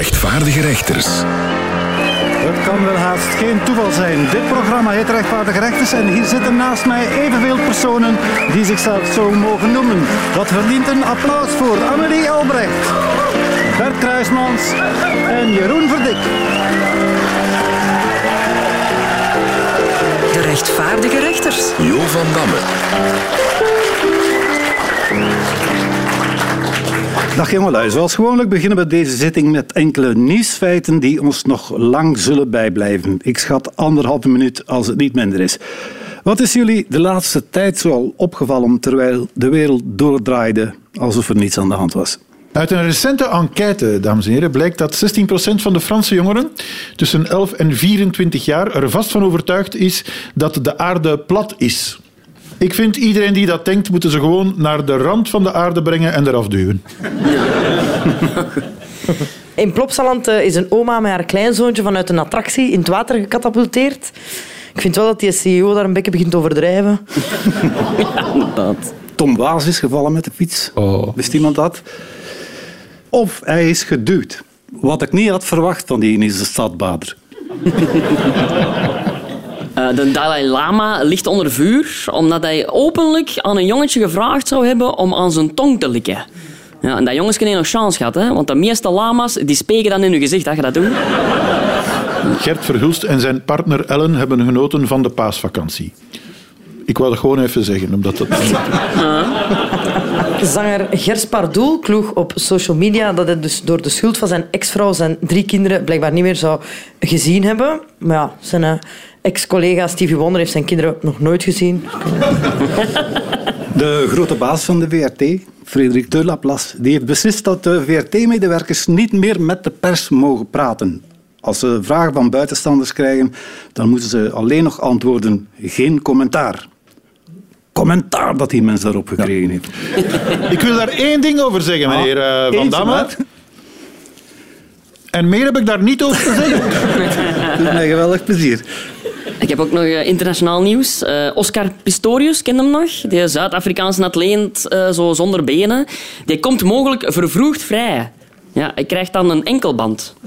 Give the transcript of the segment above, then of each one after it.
rechtvaardige rechters. Het kan wel haast geen toeval zijn. Dit programma heet Rechtvaardige Rechters en hier zitten naast mij evenveel personen die zichzelf zo mogen noemen. Dat verdient een applaus voor Amelie Albrecht, Bert Kruismans en Jeroen Verdik. De rechtvaardige rechters. Jo van Damme. Dag jongelui, zoals gewoonlijk beginnen we deze zitting met enkele nieuwsfeiten die ons nog lang zullen bijblijven. Ik schat anderhalve minuut als het niet minder is. Wat is jullie de laatste tijd zoal opgevallen terwijl de wereld doordraaide alsof er niets aan de hand was? Uit een recente enquête, dames en heren, blijkt dat 16% van de Franse jongeren tussen 11 en 24 jaar er vast van overtuigd is dat de aarde plat is. Ik vind iedereen die dat denkt, moeten ze gewoon naar de rand van de aarde brengen en eraf duwen. In Plopsaland eh, is een oma met haar kleinzoontje vanuit een attractie in het water gecatapulteerd. Ik vind wel dat die CEO daar een beetje begint te overdrijven. Tom Waas is gevallen met de fiets. Oh. Wist iemand dat? Of hij is geduwd. Wat ik niet had verwacht van die is de stadbader. Eh, de Dalai Lama ligt onder vuur omdat hij openlijk aan een jongetje gevraagd zou hebben om aan zijn tong te likken. Ja, en dat jongetje heeft nog chance gehad, hè? want de meeste lama's die speken dan in je gezicht als je dat doet. Gert Verhulst en zijn partner Ellen hebben genoten van de paasvakantie. Ik wou dat gewoon even zeggen, omdat dat... Zanger Gers Pardoel kloeg op social media dat hij dus door de schuld van zijn ex-vrouw zijn drie kinderen blijkbaar niet meer zou gezien hebben. Maar ja, zijn eh, ex-collega Stevie Wonder heeft zijn kinderen nog nooit gezien. De grote baas van de VRT, Frederik de Laplace, die heeft beslist dat de VRT-medewerkers niet meer met de pers mogen praten. Als ze vragen van buitenstanders krijgen, dan moeten ze alleen nog antwoorden geen commentaar. Commentaar dat die mens daarop gekregen heeft. Ik wil daar één ding over zeggen, meneer eh, Van Damme. En meer heb ik daar niet over te zeggen. Doet mij geweldig plezier. Ik heb ook nog eh, internationaal nieuws. Eh, Oscar Pistorius, ken je hem nog? Die Zuid-Afrikaanse atleet, eh, zo zonder benen. Die komt mogelijk vervroegd vrij. Ja, hij krijgt dan een enkelband.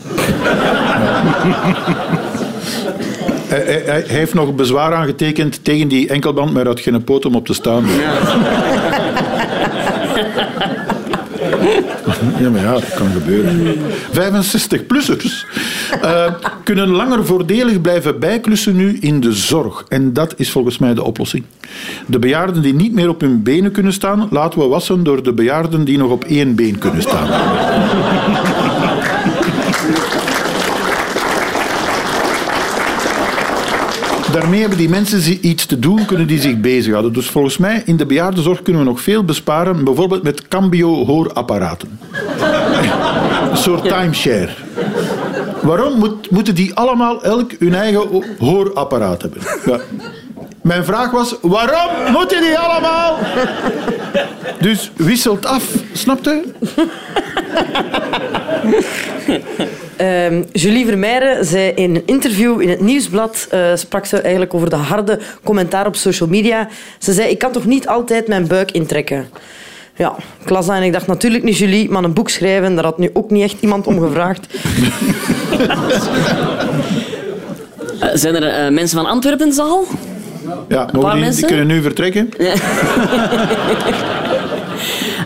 hij, heeft nog bezwaar aangetekend tegen die enkelband, maar hij had geen poot om op te staan. Ja, maar ja, dat kan gebeuren. 65-plussers eh, kunnen langer voordelig blijven bijklussen nu in de zorg. En dat is volgens mij de oplossing. De bejaarden die niet meer op hun benen kunnen staan, laten we wassen door de bejaarden die nog op één been kunnen staan. Daarmee hebben die mensen iets te doen, kunnen die zich bezighouden. Dus volgens mij, in de bejaardenzorg kunnen we nog veel besparen, bijvoorbeeld met cambio-hoorapparaten. Een soort timeshare. Waarom moet, moeten die allemaal elk hun eigen hoorapparaat hebben? Ja. Mijn vraag was, waarom moeten die allemaal? Dus wisselt af, snap Ehm, Julie Vermeijren zei in een interview in het Nieuwsblad, eh, sprak ze eigenlijk over de harde commentaar op social media. Ze zei, ik kan toch niet altijd mijn buik intrekken? Ja, ik las dat en ik dacht natuurlijk niet Julie, maar een boek schrijven, daar had nu ook niet echt iemand om gevraagd. Eh, zijn er eh, mensen van Antwerpen in de zaal? Ja, mogen die, die mensen? kunnen nu vertrekken?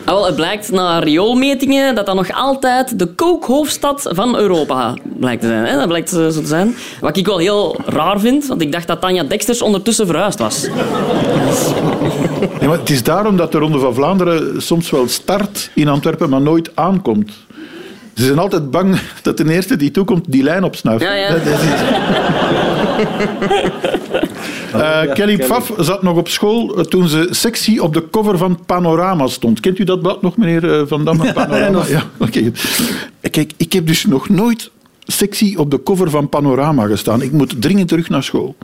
Ah, wel, het blijkt na rioolmetingen dat dat nog altijd de kookhoofdstad van Europa blijkt te zijn. Hè? Dat blijkt eh, zo te zijn. Wat ik wel heel raar vind, want ik dacht dat Tanja Dexters ondertussen verhuisd was. Ja, maar het is daarom dat de Ronde van Vlaanderen soms wel start in Antwerpen, maar nooit aankomt. Ze zijn altijd bang dat de eerste die toekomt die lijn opsnuift. Ja, ja. Dat is Eh, Kelly Pfaff zat nog op school eh, toen ze sexy op de cover van Panorama stond. Kent u dat blad nog, meneer eh, Van Damme? Panorama? Ja, oké. Kijk, ik heb dus nog nooit sexy op de cover van Panorama gestaan. Ik moet dringend terug naar school.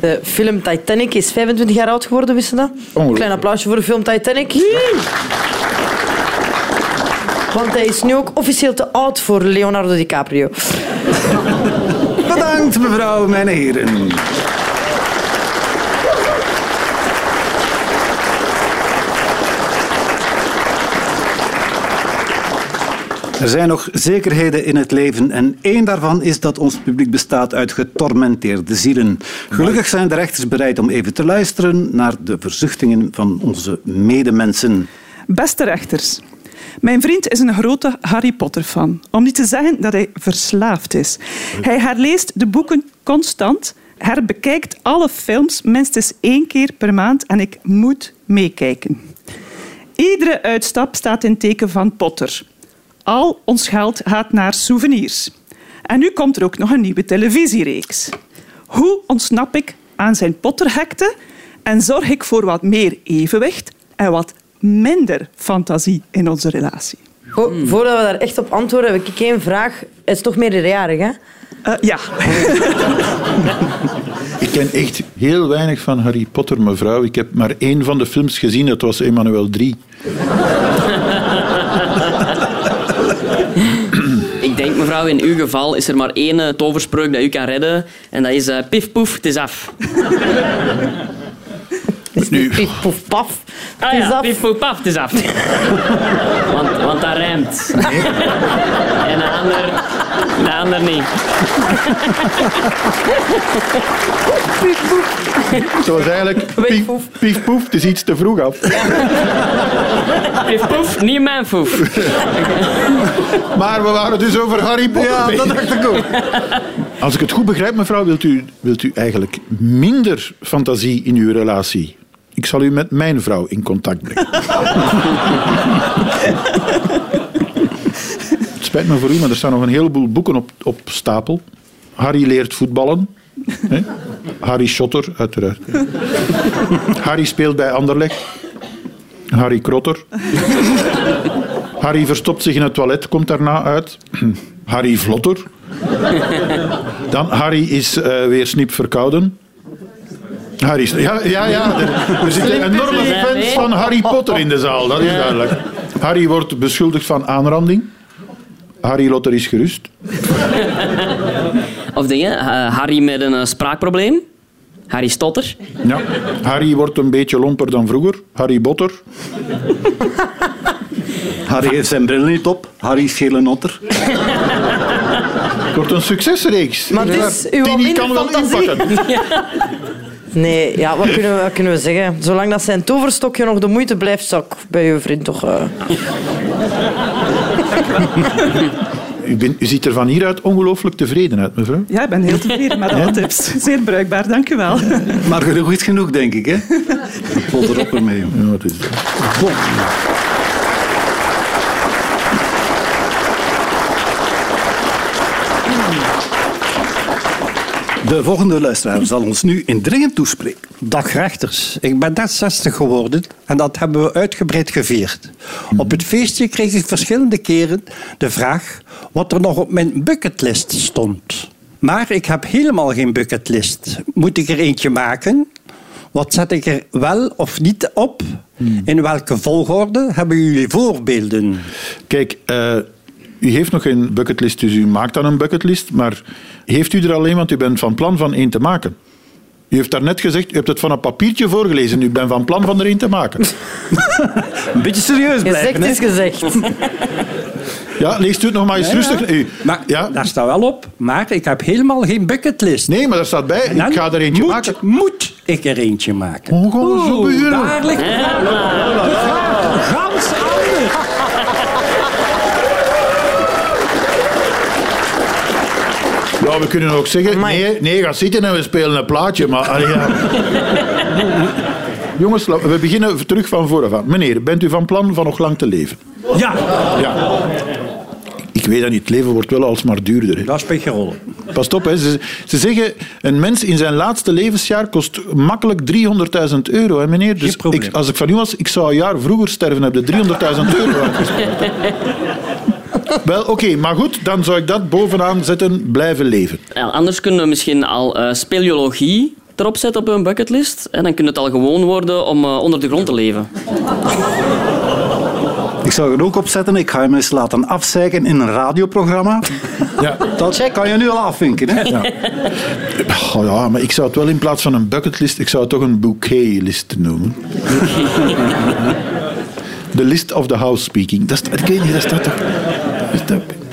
De film Titanic is 25 jaar oud geworden, wist je dat? Klein applausje voor de film Titanic. Want hij is nu ook officieel te oud voor Leonardo DiCaprio. Mevrouw, mijn heren. Er zijn nog zekerheden in het leven en één daarvan is dat ons publiek bestaat uit getormenteerde zielen. Gelukkig zijn de rechters bereid om even te luisteren naar de verzuchtingen van onze medemensen. Beste rechters, mijn vriend is een grote Harry Potter-fan. Om niet te zeggen dat hij verslaafd is. Hij herleest de boeken constant, herbekijkt alle films minstens één keer per maand en ik moet meekijken. Iedere uitstap staat in teken van Potter. Al ons geld gaat naar souvenirs. En nu komt er ook nog een nieuwe televisiereeks. Hoe ontsnap ik aan zijn Potterhekte en zorg ik voor wat meer evenwicht en wat minder fantasie in onze relatie? Vo- Voordat we daar echt op antwoorden, heb ik één vraag. Het is toch meerderjarig, hè? Eh, ja. Ik ken echt heel weinig van Harry Potter, mevrouw. Ik heb maar één van de films gezien, dat was Emmanuel 3. Ik denk, mevrouw, in uw geval is er maar één eh, toverspreuk dat u kan redden. En dat is eh, pif poef, het is af. Nu, Pief, poef, paf. Ah Het is ja, af. pif poef paf, het is af. want, want dat rijmt. En de ander, de ander niet. het was eigenlijk pief, pief poef, het is iets te vroeg af. Pif poef, niet mijn foef. Maar we waren dus over Harry Potter. Ja, dat dacht ik ook. Als ik het goed begrijp, mevrouw, wilt u, wilt u eigenlijk minder fantasie in uw relatie? Ik zal u met mijn vrouw in contact brengen. het spijt me voor u, maar er staan nog een heleboel boeken op, op stapel. Harry leert voetballen. Hè? Harry Schotter, uiteraard. Harry speelt bij Anderlecht. Harry Krotter. Harry verstopt zich in het toilet, komt daarna uit. Harry Vlotter. Dan Harry is eh, weer snip verkouden. Harry ja, ja, ja. Er, er zitten enorme fans van Harry Potter in de zaal, dat is duidelijk. Harry wordt beschuldigd van aanranding. Harry Lotter is gerust. Of dingen, eh, Harry met een eh, spraakprobleem. Harry Stotter. Ja. Harry wordt een beetje lomper dan vroeger. Harry Botter. Harry heeft zijn bril niet op. Harry is gele notter. Het wordt een succesreeks. Maar het is uw fantasie. inpakken. Nee, ja, wat kunnen, we, wat kunnen we zeggen? Zolang dat zijn toverstokje nog de moeite blijft, zou ik bij uw vriend toch... eh, U, bent- u ziet er van hieruit ongelooflijk tevreden uit, mevrouw. ja, ik ben heel tevreden met alle tips. Zeer bruikbaar, dank u wel. Maar is genoeg, denk ik. Hè? Pot erop ermee. Ja, het is... De volgende luisteraar zal ons nu indringend toespreken. Dag rechters, ik ben net 60 geworden en dat hebben we uitgebreid gevierd. Op het feestje kreeg ik verschillende keren de vraag wat er nog op mijn bucketlist stond. Maar ik heb helemaal geen bucketlist. Moet ik er eentje maken? Wat zet ik er wel of niet op? In welke volgorde hebben jullie voorbeelden? Kijk, eh, u heeft nog geen bucketlist, dus u maakt dan een bucketlist. Maar heeft u er alleen, want u bent van plan van één te maken. U heeft daarnet gezegd, u hebt het van een papiertje voorgelezen. U bent van plan van er één te maken. Een beetje serieus blijven. gezegd hè? is gezegd. Ja, leest u het nog maar eens rustig. Maar ja? daar staat wel op, maar ik heb helemaal geen bucketlist. Nee, maar daar staat bij, ik ga er eentje moet, maken. Moet ik er eentje maken? Oh, gaan we zo beginnen? Daar ligt de gans anders. Ja, we kunnen ook zeggen, nee, nee, ga zitten en we spelen een plaatje. Maar, allee, ja. Jongens, we beginnen terug van vooraf aan. Meneer, bent u van plan van nog lang te leven? Ja, Ja. Ik weet dat niet, het leven wordt wel alsmaar duurder. Hè. dat is piccherol. Pas op, hè. Ze, ze zeggen, een mens in zijn laatste levensjaar kost makkelijk 300.000 euro. Hè, meneer? Dus probleem. ik, als ik van u was, ik zou een jaar vroeger sterven, heb je 300.000 euro. Wel, oké, maar goed, dan zou ik dat bovenaan zetten, blijven leven. Ja, anders kunnen we misschien al eh, speleologie erop zetten op een bucketlist. En dan kan het al gewoon worden om eh, onder de grond te leven. Ik zou er ook op zetten. Ik ga hem eens laten afzeiken in een radioprogramma. Ja. Dat kan je nu al afvinken. Hè? Oh ja, maar ik zou het wel in plaats van een bucketlist, ik zou het toch een bouquetlist noemen. The list of the house speaking. Dat, is- ik weet niet, dat staat toch...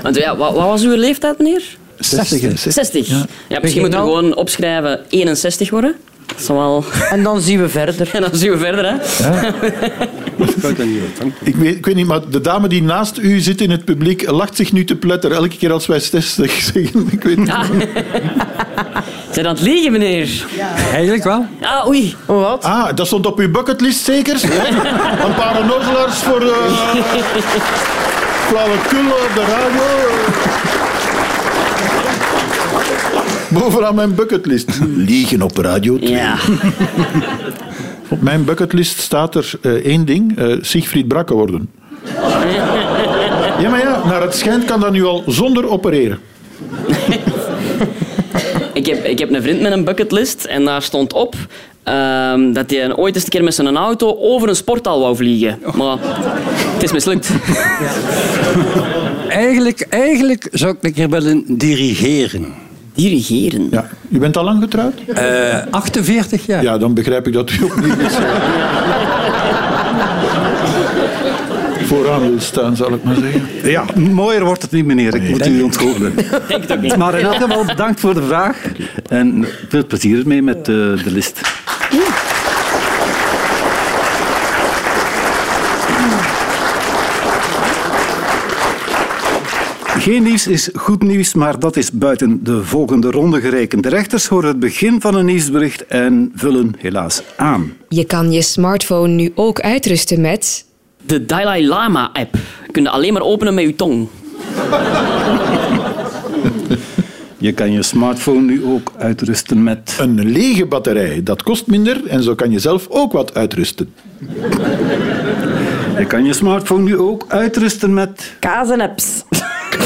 Want ja, wat, wat was uw leeftijd, meneer? 60. hè, 60. Ja, Ja. misschien moeten we gewoon opschrijven 61 worden. Dat wel... En dan zien we verder. En dan zien we verder, hè. Ik weet, ik weet niet, maar de dame die naast u zit in het publiek lacht zich nu te pletter elke keer als wij 60 zeggen. Ik weet niet. Ah. Zijn aan het liegen, meneer? Eigenlijk wel. Ah, oei. Wat? Ah, dat stond op uw bucketlist zeker? Een paar onnozelaars voor uh, flauwekul op de radio. Bovenaan mijn bucketlist. Liegen op radio 2. Ja. Op mijn bucketlist staat er eh, één ding. eh Siegfried Brakke worden. Ja, maar ja, naar het schijnt kan dat nu al zonder opereren. Ik heb, ik heb een vriend met een bucketlist en daar stond op ehm, dat hij ooit eens een keer met zijn auto over een sporthal wou vliegen. Maar het is mislukt. Eigenlijk, eigenlijk zou ik een keer willen dirigeren. Dirigeren? Ja. U bent al lang getrouwd? Eh 48 jaar. Ja, dan begrijp ik dat u opnieuw is. Vooraan wil staan, zal ik maar zeggen. Ja, mooier wordt het niet, meneer. Ik moet u onthouden. Denk het ook niet. Maar in elk geval bedankt voor de vraag. En veel plezier ermee met eh, de list. Geen nieuws is goed nieuws, maar dat is buiten de volgende ronde gerekend. De rechters horen het begin van een nieuwsbericht en vullen helaas aan. Je kan je smartphone nu ook uitrusten met... De Dalai Lama-app. Kun je alleen maar openen met je tong. Je kan je smartphone nu ook uitrusten met... Een lege batterij, dat kost minder en zo kan je zelf ook wat uitrusten. Je kan je smartphone nu ook uitrusten met... Kaas en apps.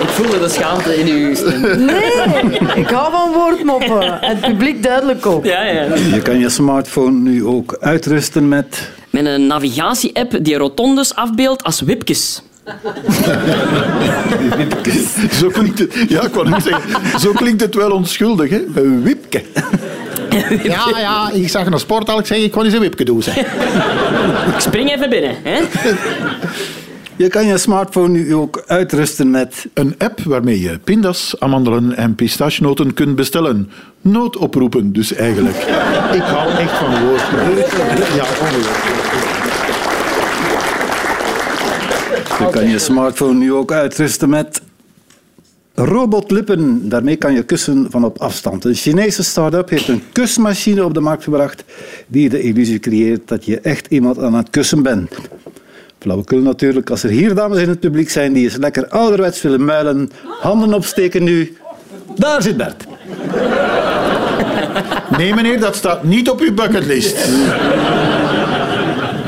Ik voelde de schaamte in uw stem. Nee, ik hou van woordmoppen. En het publiek duidelijk ook. Ja, ja. Je kan je smartphone nu ook uitrusten met... Met een navigatie-app die rotondes afbeeldt als wipjes. Zo klinkt het, ja, ik wou zeggen, zo klinkt het wel onschuldig, hè? Een wipke. Ja, ja, ik zag een sporthal, ik zeg, ik kon eens een wipke doen. Ik spring even binnen. Hè? Je kan je smartphone nu ook uitrusten met... Een app waarmee je pindas, amandelen en pistachenoten kunt bestellen. Noodoproepen dus eigenlijk. Ik hou echt van woord. Ja, ongelooflijk. Je kan je smartphone nu ook uitrusten met... Robotlippen. Daarmee kan je kussen van op afstand. Een Chinese start-up heeft een kusmachine op de markt gebracht die de illusie creëert dat je echt iemand aan het kussen bent. Flauwekul natuurlijk. Als er hier dames in het publiek zijn die eens lekker ouderwets willen muilen, handen opsteken nu. Daar zit Bert. Nee, meneer, dat staat niet op uw bucketlist.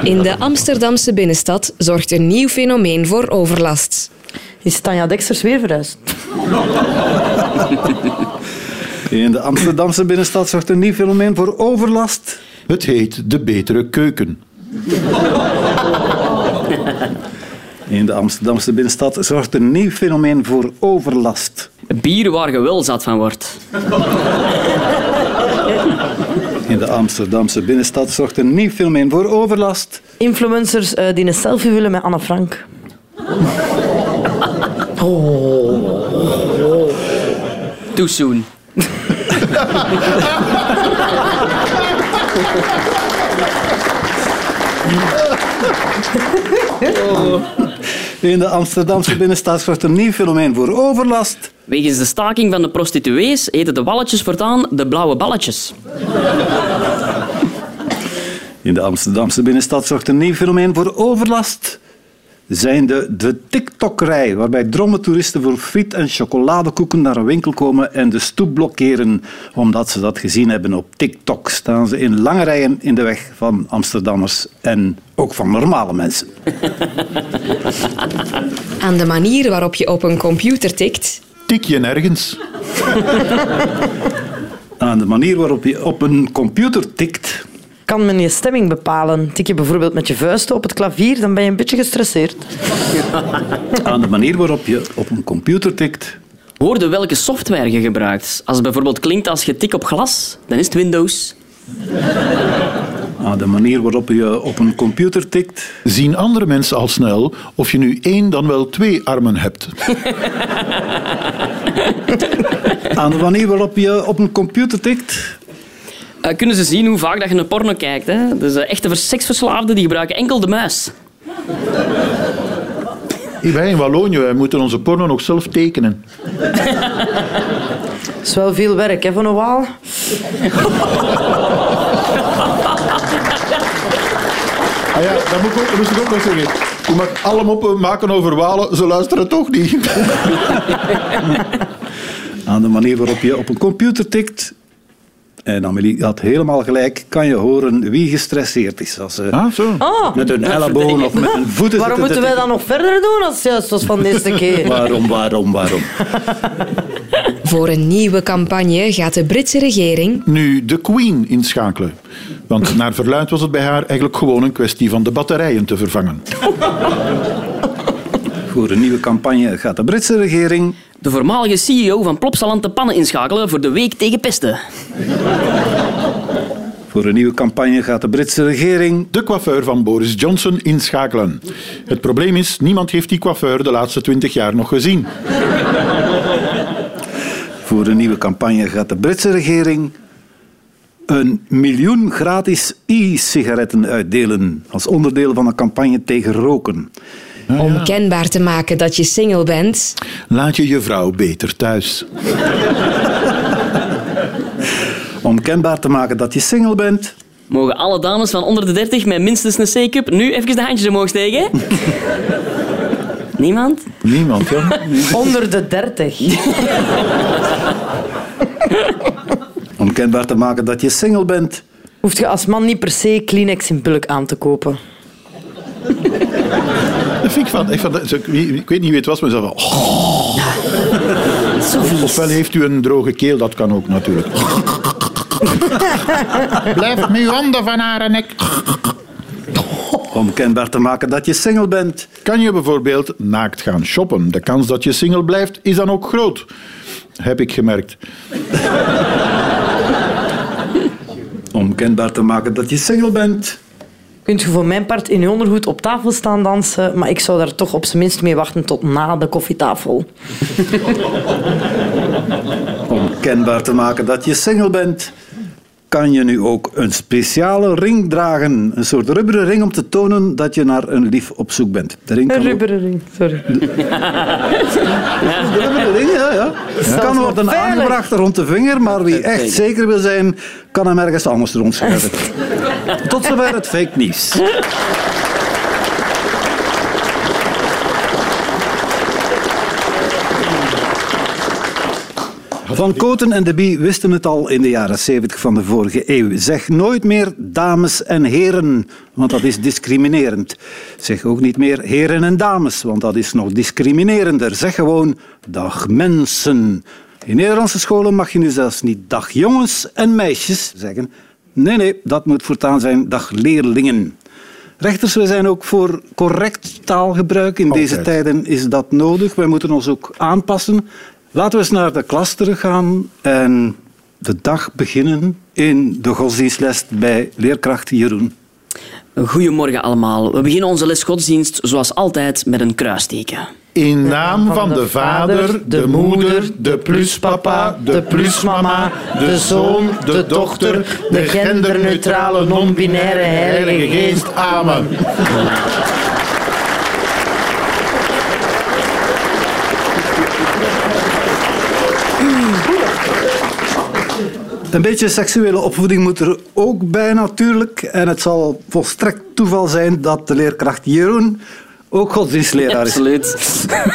In de Amsterdamse binnenstad zorgt een nieuw fenomeen voor overlast. Is Tanja Dexters weer verhuisd? In de Amsterdamse binnenstad zorgt een nieuw fenomeen voor overlast. Het heet de betere keuken. In de Amsterdamse binnenstad zorgt een nieuw fenomeen voor overlast. Bier waar je wel zat van wordt. In de Amsterdamse binnenstad zorgt een nieuw fenomeen voor overlast. Influencers eh, die een selfie willen met Anne Frank. Too soon. In de Amsterdamse binnenstad zorgt een nieuw fenomeen voor overlast. Wegens de staking van de prostituees heten de walletjes voortaan de blauwe balletjes. In de Amsterdamse binnenstad zorgt een nieuw fenomeen voor overlast. Zijn de, de TikTok-rij, waarbij dromme toeristen voor friet en chocoladekoeken naar een winkel komen en de stoep blokkeren omdat ze dat gezien hebben op TikTok. Staan ze in lange rijen in de weg van Amsterdammers en ook van normale mensen. Aan de manier waarop je op een computer tikt, Tik je nergens. Aan de manier waarop je op een computer tikt, Kan men je stemming bepalen? Tik je bijvoorbeeld met je vuisten op het klavier, dan ben je een beetje gestresseerd. aan de manier waarop je op een computer tikt, Hoorde welke software je gebruikt. Als het bijvoorbeeld klinkt als je tik op glas, dan is het Windows. Ah, de manier waarop je op een computer tikt. Zien andere mensen al snel of je nu één dan wel twee armen hebt? Aan de manier waarop je op een computer tikt. Eh, kunnen ze zien hoe vaak dat je een porno kijkt. Hè? Dus uh, echte seksverslaafden die gebruiken enkel de muis. Wij in Wallonië wij moeten onze porno nog zelf tekenen. Dat is wel veel werk, hè, van een waal. Ah ja, dat, moet ik ook, dat moest ik ook nog zeggen. Je mag allemaal moppen maken over walen, ze luisteren toch niet. Aan de manier waarop je op een computer tikt. En Amelie had helemaal gelijk. Kan je horen wie gestresseerd is. Als ze Ah, zo. Oh. met hun ellebogen of met hun voeten Waarom moeten te wij dat nog verder doen als juist van deze keer? Waarom, waarom, waarom? Voor een nieuwe campagne gaat de Britse regering Nu de Queen inschakelen. Want naar verluidt was het bij haar eigenlijk gewoon een kwestie van de batterijen te vervangen. Voor een nieuwe campagne gaat de Britse regering. De voormalige CEO van Plopsaland de pannen inschakelen voor de week tegen pesten. Voor een nieuwe campagne gaat de Britse regering. De coiffeur van Boris Johnson inschakelen. Het probleem is, niemand heeft die coiffeur de laatste twintig jaar nog gezien. Voor een nieuwe campagne gaat de Britse regering. Een miljoen gratis e-sigaretten uitdelen. Als onderdeel van een campagne tegen roken. Om kenbaar te maken dat je single bent. Laat je je vrouw beter thuis. Om kenbaar te maken dat je single bent. Mogen alle dames van onder de 30 met minstens een C-cup nu even de handjes omhoog steken? Niemand? Niemand, ja. Onder de 30. Om kenbaar te maken dat je single bent. Hoeft je als man niet per se Kleenex in bulk aan te kopen. Dat vind ik van... Ik, van, ik weet niet wie het was, maar zo van... oh. Ofwel heeft u een droge keel, dat kan ook natuurlijk. Blijf met uw handen van haar nek. Om kenbaar te maken dat je single bent. Kan je bijvoorbeeld naakt gaan shoppen? De kans dat je single blijft is dan ook groot. Heb ik gemerkt. Om kenbaar te maken dat je single bent. Kunt je voor mijn part in je ondergoed op tafel staan dansen, maar ik zou daar toch op zijn minst mee wachten tot na de koffietafel. Om kenbaar te maken dat je single bent. Kan je nu ook een speciale ring dragen. Een soort rubberen ring om te tonen dat je naar een lief op zoek bent. De ring Een ook- rubberen ring, sorry. De rubberen ring, ja, ja. Het kan worden aangebracht rond de vinger, maar wie echt zeker wil zijn, kan hem ergens anders rondschuiven. Tot zover het fake nieuws. Van Koten en de Bie wisten het al in de jaren 70 van de vorige eeuw. Zeg nooit meer dames en heren, want dat is discriminerend. Zeg ook niet meer heren en dames, want dat is nog discriminerender. Zeg gewoon dag mensen. In Nederlandse scholen mag je nu zelfs niet dag jongens en meisjes zeggen. Nee, nee, dat moet voortaan zijn dag leerlingen. Rechters, we zijn ook voor correct taalgebruik. In deze tijden is dat nodig. Wij moeten ons ook aanpassen. Laten we eens naar de klas teruggaan en de dag beginnen in de godsdienstles bij leerkracht Jeroen. Goedemorgen allemaal. We beginnen onze les godsdienst zoals altijd met een kruisteken. In naam van de vader, de moeder, de pluspapa, de plusmama, de zoon, de dochter, de genderneutrale, non-binaire heilige geest. Amen. Een beetje seksuele opvoeding moet er ook bij natuurlijk. En het zal volstrekt toeval zijn dat de leerkracht Jeroen ook godsdienstleraar is. Absoluut.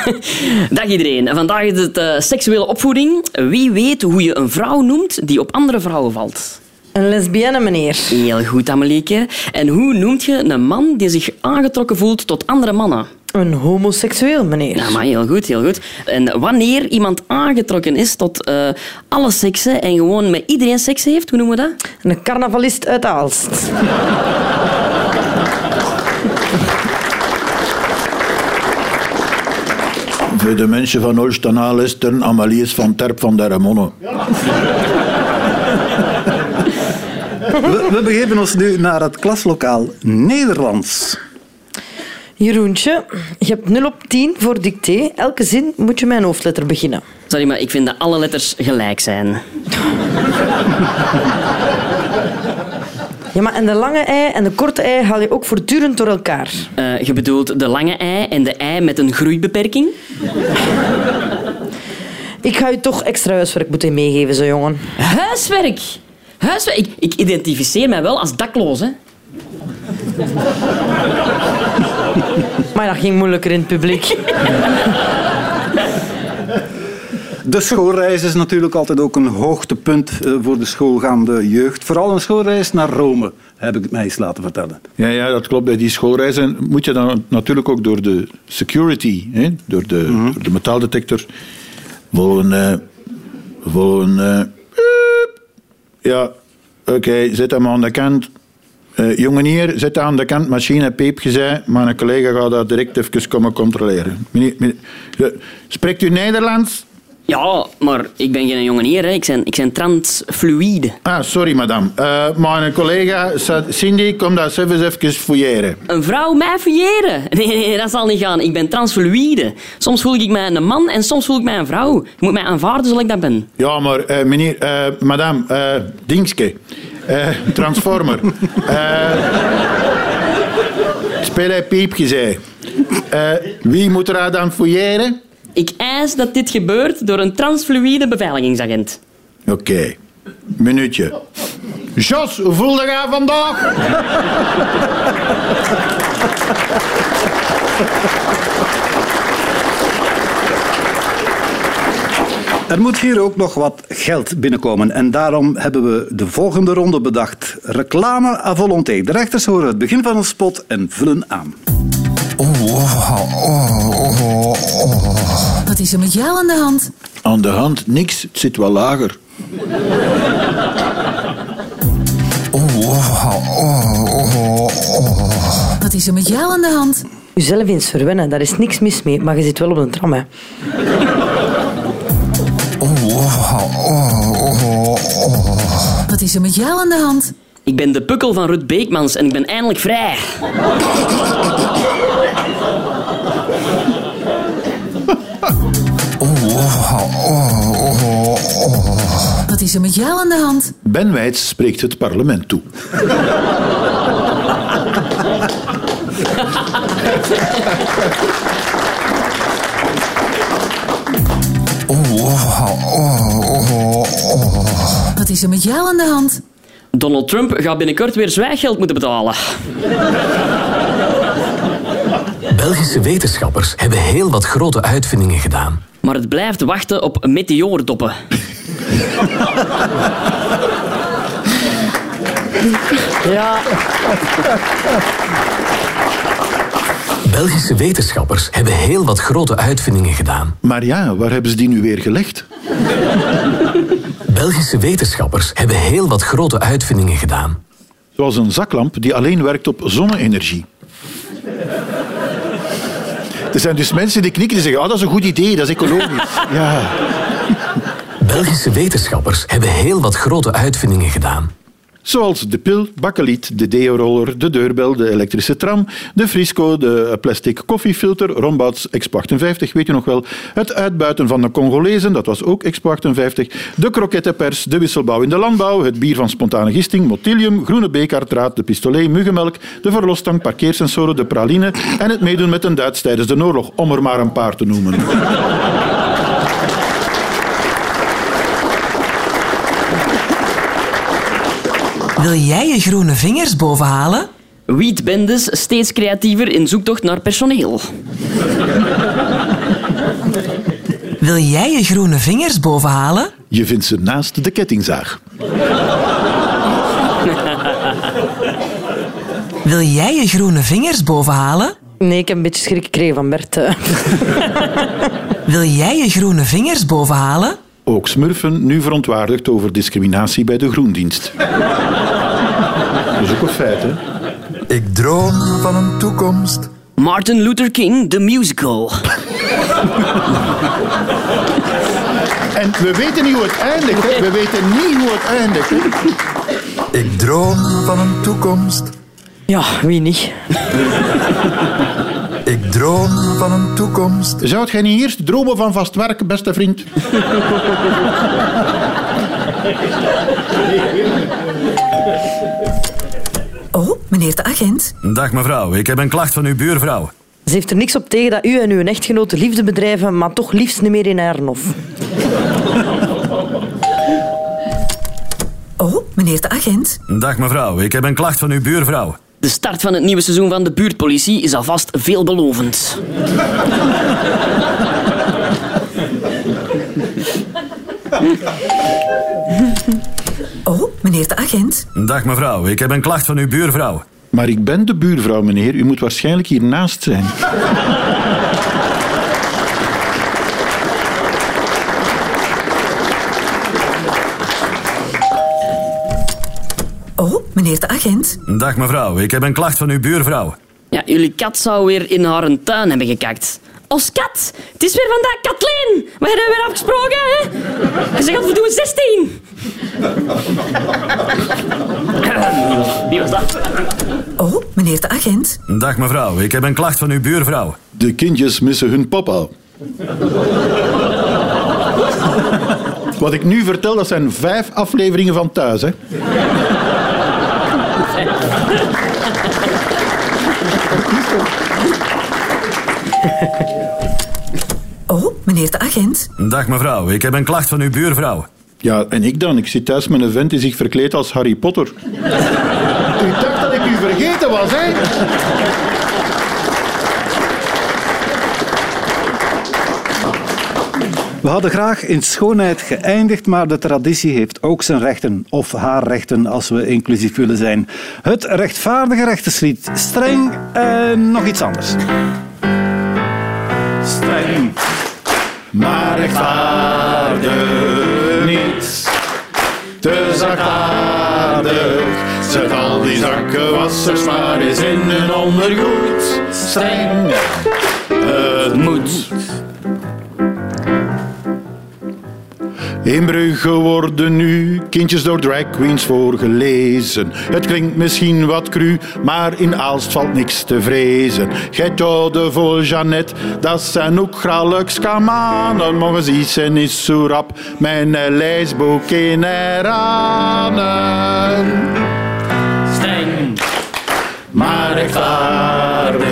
Dag iedereen. Vandaag is het eh, seksuele opvoeding. Wie weet hoe je een vrouw noemt die op andere vrouwen valt? Een lesbienne, meneer. Heel goed, Amelieke. En hoe noemt je een man die zich aangetrokken voelt tot andere mannen? Een homoseksueel, meneer. Ja, maar heel goed, heel goed. En wanneer iemand aangetrokken is tot eh, alle seksen en gewoon met iedereen seks heeft, hoe noemen we dat? Een carnavalist uit Aalst. Met de mensen van Olstana, Lestern, Amalies van Terp van der Ramonne. We, we begeven ons nu naar het klaslokaal Nederlands. Jeroentje, je hebt 0 op 10 voor dicté. Elke zin moet je met een hoofdletter beginnen. Sorry, maar ik vind dat alle letters gelijk zijn. Ja, maar en de lange ei en de korte ei haal je ook voortdurend door elkaar. Eh, je bedoelt de lange ei en de ei met een groeibeperking? Ik ga je toch extra huiswerk moeten meegeven, zo jongen. Huiswerk! Huiswerk! Ik, ik identificeer mij wel als dakloos, hè. Maar dat ging moeilijker in het publiek. De schoolreis is natuurlijk altijd ook een hoogtepunt eh, voor de schoolgaande jeugd. Vooral een schoolreis naar Rome, heb ik het mij eens laten vertellen. Ja, ja, dat klopt. Bij die schoolreizen moet je dan natuurlijk ook door de security, hè, door, de, door de metaaldetector, volgen. volgen piep. ja, oké, zet hem aan de kant. Eh jongen hier, zet aan de kant, machine peep gezegd, maar een collega gaat dat direct even komen controleren. Meneer, meneer, eh, spreekt u Nederlands? Ja, maar ik ben geen jongenier, hè. Ik ben, ik ben transfluïde. Ah, sorry madame. Eh mijn collega Cindy, kom daar eens even fouilleren. Een vrouw mij fouilleren? Nee, nee, dat zal niet gaan. Ik ben transfluïde. Soms voel ik mij een man en soms voel ik mij een vrouw. Je moet mij aanvaarden zoals ik dat ben. Ja, maar eh, meneer, eh, madame, eh Dingske, eh, Transformer. Eh speel hij piepje, zei. Eh, wie moet er dan fouilleren? Ik eis dat dit gebeurt door een transfluïde beveiligingsagent. Oké, minuutje. Jos, hoe voelde je vandaag? Er moet hier ook nog wat geld binnenkomen. En daarom hebben we de volgende ronde bedacht. Reclame à volonté. De rechters horen het begin van een spot en vullen aan. Wat is er met jou aan de hand? Aan de hand, niks. Het zit wel lager. Wat is er met jou aan de hand? Jezelf eens verwennen, daar is niks mis mee, maar je zit wel op een tram. Hè. Is er met jou aan de hand? Ik ben de pukkel van Rut Beekmans en ik ben eindelijk vrij. Wat is er met jou aan de hand? Ben Wijts spreekt het parlement toe. Wat is er met jou aan de hand? Donald Trump gaat binnenkort weer zwijggeld moeten betalen. Belgische wetenschappers hebben heel wat grote uitvindingen gedaan. Maar het blijft wachten op meteoordoppen. Ja, Belgische wetenschappers hebben heel wat grote uitvindingen gedaan. Maar ja, waar hebben ze die nu weer gelegd? Belgische wetenschappers hebben heel wat grote uitvindingen gedaan. Zoals een zaklamp die alleen werkt op zonne-energie. Er zijn dus mensen die knikken en zeggen, ah, dat is een goed idee, dat is ecologisch. Ja. Belgische wetenschappers hebben heel wat grote uitvindingen gedaan. Zoals de pil, bakkeliet, de deo-roller, de deurbel, de elektrische tram, de frisco, de plastic koffiefilter, Rombouts Expo 58, weet je nog wel. Het uitbuiten van de Congolezen, dat was ook Expo 58. De krokettenpers, de wisselbouw in de landbouw, het bier van spontane gisting, Motilium, groene bekerdraad, de pistolet, muggenmelk, de verlosstang, parkeersensoren, de praline en het meedoen met een Duits tijdens de oorlog, om er maar een paar te noemen. Wil jij je groene vingers bovenhalen? Wietbendes steeds creatiever in zoektocht naar personeel. Wil jij je groene vingers bovenhalen? Je vindt ze naast de kettingzaag. Wil jij je groene vingers bovenhalen? nee, ik heb een beetje schrik gekregen van Bert. Wil jij je groene vingers bovenhalen? Ook Smurfen nu verontwaardigd over discriminatie bij de groendienst. Dat is ook een feit, hè? Ik droom van een toekomst. Martin Luther King, the musical. En we weten niet hoe het eindigt. Hè. We weten niet hoe het eindigt. Hè. Ik droom van een toekomst. Ja, wie niet? Ik droom van een toekomst. Zou jij niet eerst dromen van vast werk, beste vriend? Oh, meneer de agent. Dag mevrouw, ik heb een klacht van uw buurvrouw. Ze heeft er niks op tegen dat u en uw echtgenote liefde bedrijven, maar toch liefst niet meer in Herrenhof. Oh, meneer de agent. Dag mevrouw, ik heb een klacht van uw buurvrouw. De start van het nieuwe seizoen van de buurtpolitie is alvast veelbelovend. Oh, meneer de agent. Dag mevrouw, ik heb een klacht van uw buurvrouw. Maar ik ben de buurvrouw, meneer. U moet waarschijnlijk hiernaast zijn. Meneer de agent. Dag mevrouw, ik heb een klacht van uw buurvrouw. Ja, jullie kat zou weer in haar tuin hebben gekakt. Als kat! Het is weer vandaag Kathleen! We hebben weer afgesproken, hè? En ze gaat we doen 16! Wie was dat? Oh, meneer de agent. Dag mevrouw, ik heb een klacht van uw buurvrouw. De kindjes missen hun papa. Wat ik nu vertel, dat zijn vijf afleveringen van thuis. Hè? Oh, meneer de agent. Dag mevrouw, ik heb een klacht van uw buurvrouw. Ja, en ik dan? Ik zit thuis met een vent die zich verkleedt als Harry Potter. u dacht dat ik u vergeten was, hè? We hadden graag in schoonheid geëindigd, maar de traditie heeft ook zijn rechten. Of haar rechten, als we inclusief willen zijn. Het rechtvaardige rechterslied. Streng en nog iets anders. Streng, Maar rechtvaardig niet. Te zachtaardig. Zet al die zakkenwassers maar in hun ondergoed. Streng. Het moet. In Brugge worden nu kindjes door drag queens voorgelezen. Het klinkt misschien wat cru, maar in Aalst valt niks te vrezen. Gij de vol Jeannette, dat zijn ook grallijks kamanen. Mogen ze zijn is zo rap, mijn lijstboek in heranen. Streng. Maar rechtvaardig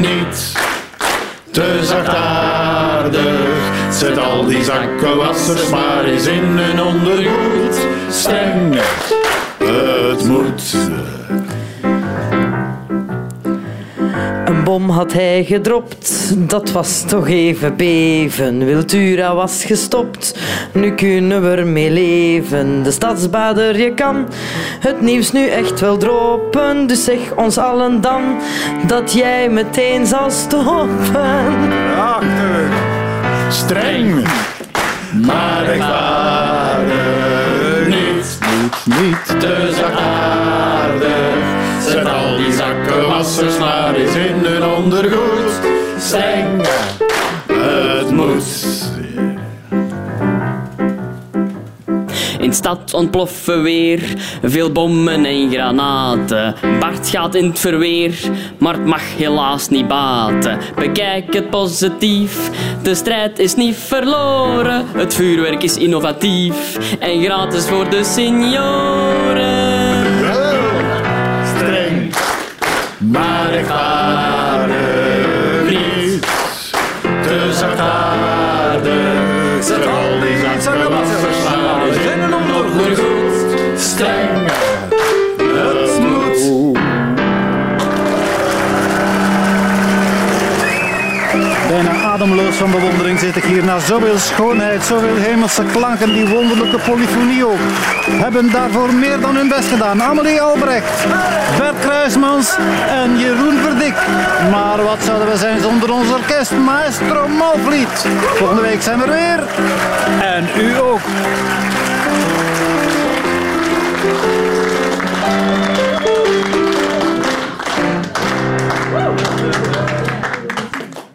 niet, te zachtaardig. Zakkenwassers maar eens in hun ondergoed. Streng, het moet. Een bom had hij gedropt, dat was toch even beven. Wiltura was gestopt, nu kunnen we ermee leven. De stadsbader, je kan het nieuws nu echt wel droppen. Dus zeg ons allen dan dat jij meteen zal stoppen. Streng, maar rechtvaardig niet. Niet, niet te zachtaardig. Zet al die zakkenwassers maar eens in hun ondergoed. Streng, het moet. In stad ontploffen weer veel bommen en granaten. Bart gaat in het verweer, maar het mag helaas niet baten. Bekijk het positief, de strijd is niet verloren. Het vuurwerk is innovatief en gratis voor de senioren. Streng, maar rechtvaardig Streng, het moet. Bijna ademloos van bewondering zit ik hier naar zoveel schoonheid, zoveel hemelse klanken, die wonderlijke polyfonie ook. Hebben daarvoor meer dan hun best gedaan. Amelie Albrecht, Bert Kruismans en Jeroen Verdik. Maar wat zouden we zijn zonder ons orkest, Maestro Malvliet. Volgende week zijn we er weer. En u ook. Thank you.